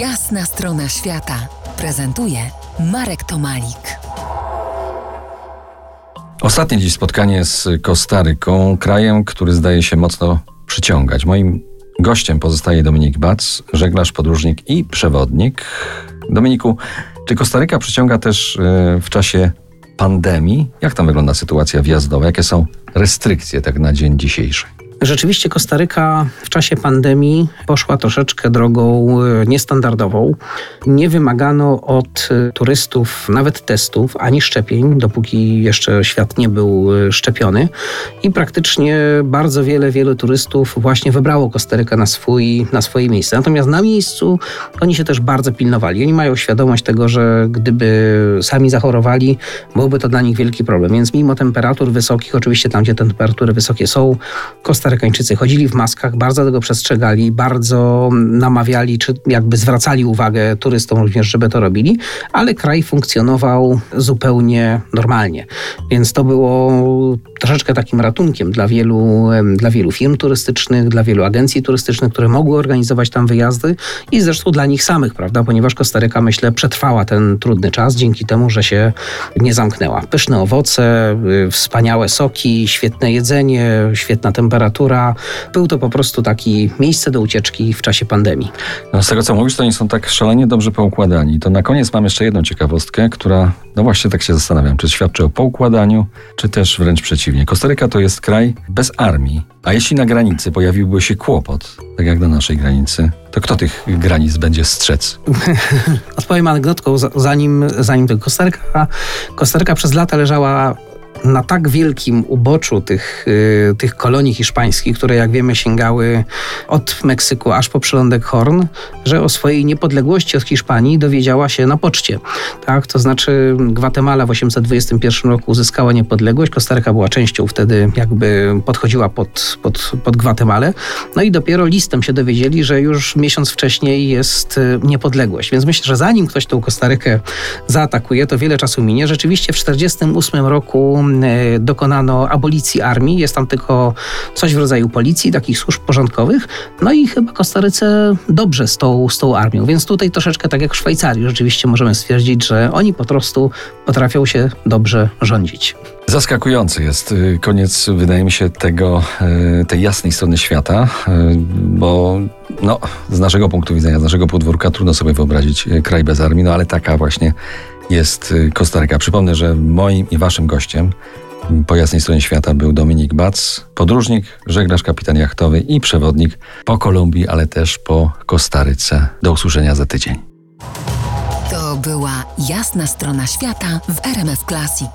Jasna strona świata prezentuje Marek Tomalik. Ostatnie dziś spotkanie z Kostaryką, krajem, który zdaje się mocno przyciągać. Moim gościem pozostaje Dominik Bac, żeglarz, podróżnik i przewodnik. Dominiku, czy Kostaryka przyciąga też e, w czasie pandemii? Jak tam wygląda sytuacja wjazdowa? Jakie są restrykcje tak na dzień dzisiejszy? Rzeczywiście Kostaryka w czasie pandemii poszła troszeczkę drogą e, niestandardową. Nie wymagano od e, turystów nawet testów ani szczepień, dopóki jeszcze świat nie był e, szczepiony. I praktycznie bardzo wiele, wielu turystów właśnie wybrało Kostarykę na, swój, na swoje miejsce. Natomiast na miejscu oni się też bardzo pilnowali. Oni mają świadomość tego, że gdyby sami zachorowali, byłby to dla nich wielki problem. Więc mimo temperatur wysokich, oczywiście tam, gdzie temperatury wysokie są, Kostaryka Kostarykańczycy chodzili w maskach, bardzo tego przestrzegali, bardzo namawiali, czy jakby zwracali uwagę turystom również, żeby to robili, ale kraj funkcjonował zupełnie normalnie. Więc to było troszeczkę takim ratunkiem dla wielu, dla wielu firm turystycznych, dla wielu agencji turystycznych, które mogły organizować tam wyjazdy i zresztą dla nich samych, prawda? Ponieważ Kostaryka, myślę, przetrwała ten trudny czas dzięki temu, że się nie zamknęła. Pyszne owoce, y, wspaniałe soki, świetne jedzenie, świetna temperatura literatura. Był to po prostu taki miejsce do ucieczki w czasie pandemii. No z tego co mówisz, to oni są tak szalenie dobrze poukładani. To na koniec mam jeszcze jedną ciekawostkę, która, no właśnie tak się zastanawiam, czy świadczy o poukładaniu, czy też wręcz przeciwnie. Kostaryka to jest kraj bez armii. A jeśli na granicy pojawiłby się kłopot, tak jak na naszej granicy, to kto tych granic będzie strzec? Odpowiem anegdotką, zanim, zanim to Kostaryka. Kostaryka przez lata leżała na tak wielkim uboczu tych, y, tych kolonii hiszpańskich, które jak wiemy sięgały od Meksyku aż po przylądek Horn, że o swojej niepodległości od Hiszpanii dowiedziała się na poczcie. Tak? To znaczy Gwatemala w 821 roku uzyskała niepodległość, Kostaryka była częścią wtedy jakby podchodziła pod, pod, pod Gwatemalę, no i dopiero listem się dowiedzieli, że już miesiąc wcześniej jest y, niepodległość. Więc myślę, że zanim ktoś tą Kostarykę zaatakuje, to wiele czasu minie. Rzeczywiście w 1948 roku dokonano abolicji armii. Jest tam tylko coś w rodzaju policji, takich służb porządkowych. No i chyba Kostaryce dobrze z tą, z tą armią. Więc tutaj troszeczkę tak jak w Szwajcarii rzeczywiście możemy stwierdzić, że oni po prostu potrafią się dobrze rządzić. Zaskakujący jest y, koniec, wydaje mi się, tego, y, tej jasnej strony świata, y, bo no, z naszego punktu widzenia, z naszego podwórka trudno sobie wyobrazić kraj bez armii, no ale taka właśnie jest Kostaryka. Przypomnę, że moim i waszym gościem po jasnej stronie świata był Dominik Bac, podróżnik, żeglarz, kapitan jachtowy i przewodnik po Kolumbii, ale też po Kostaryce. Do usłyszenia za tydzień. To była jasna strona świata w RMF Classic.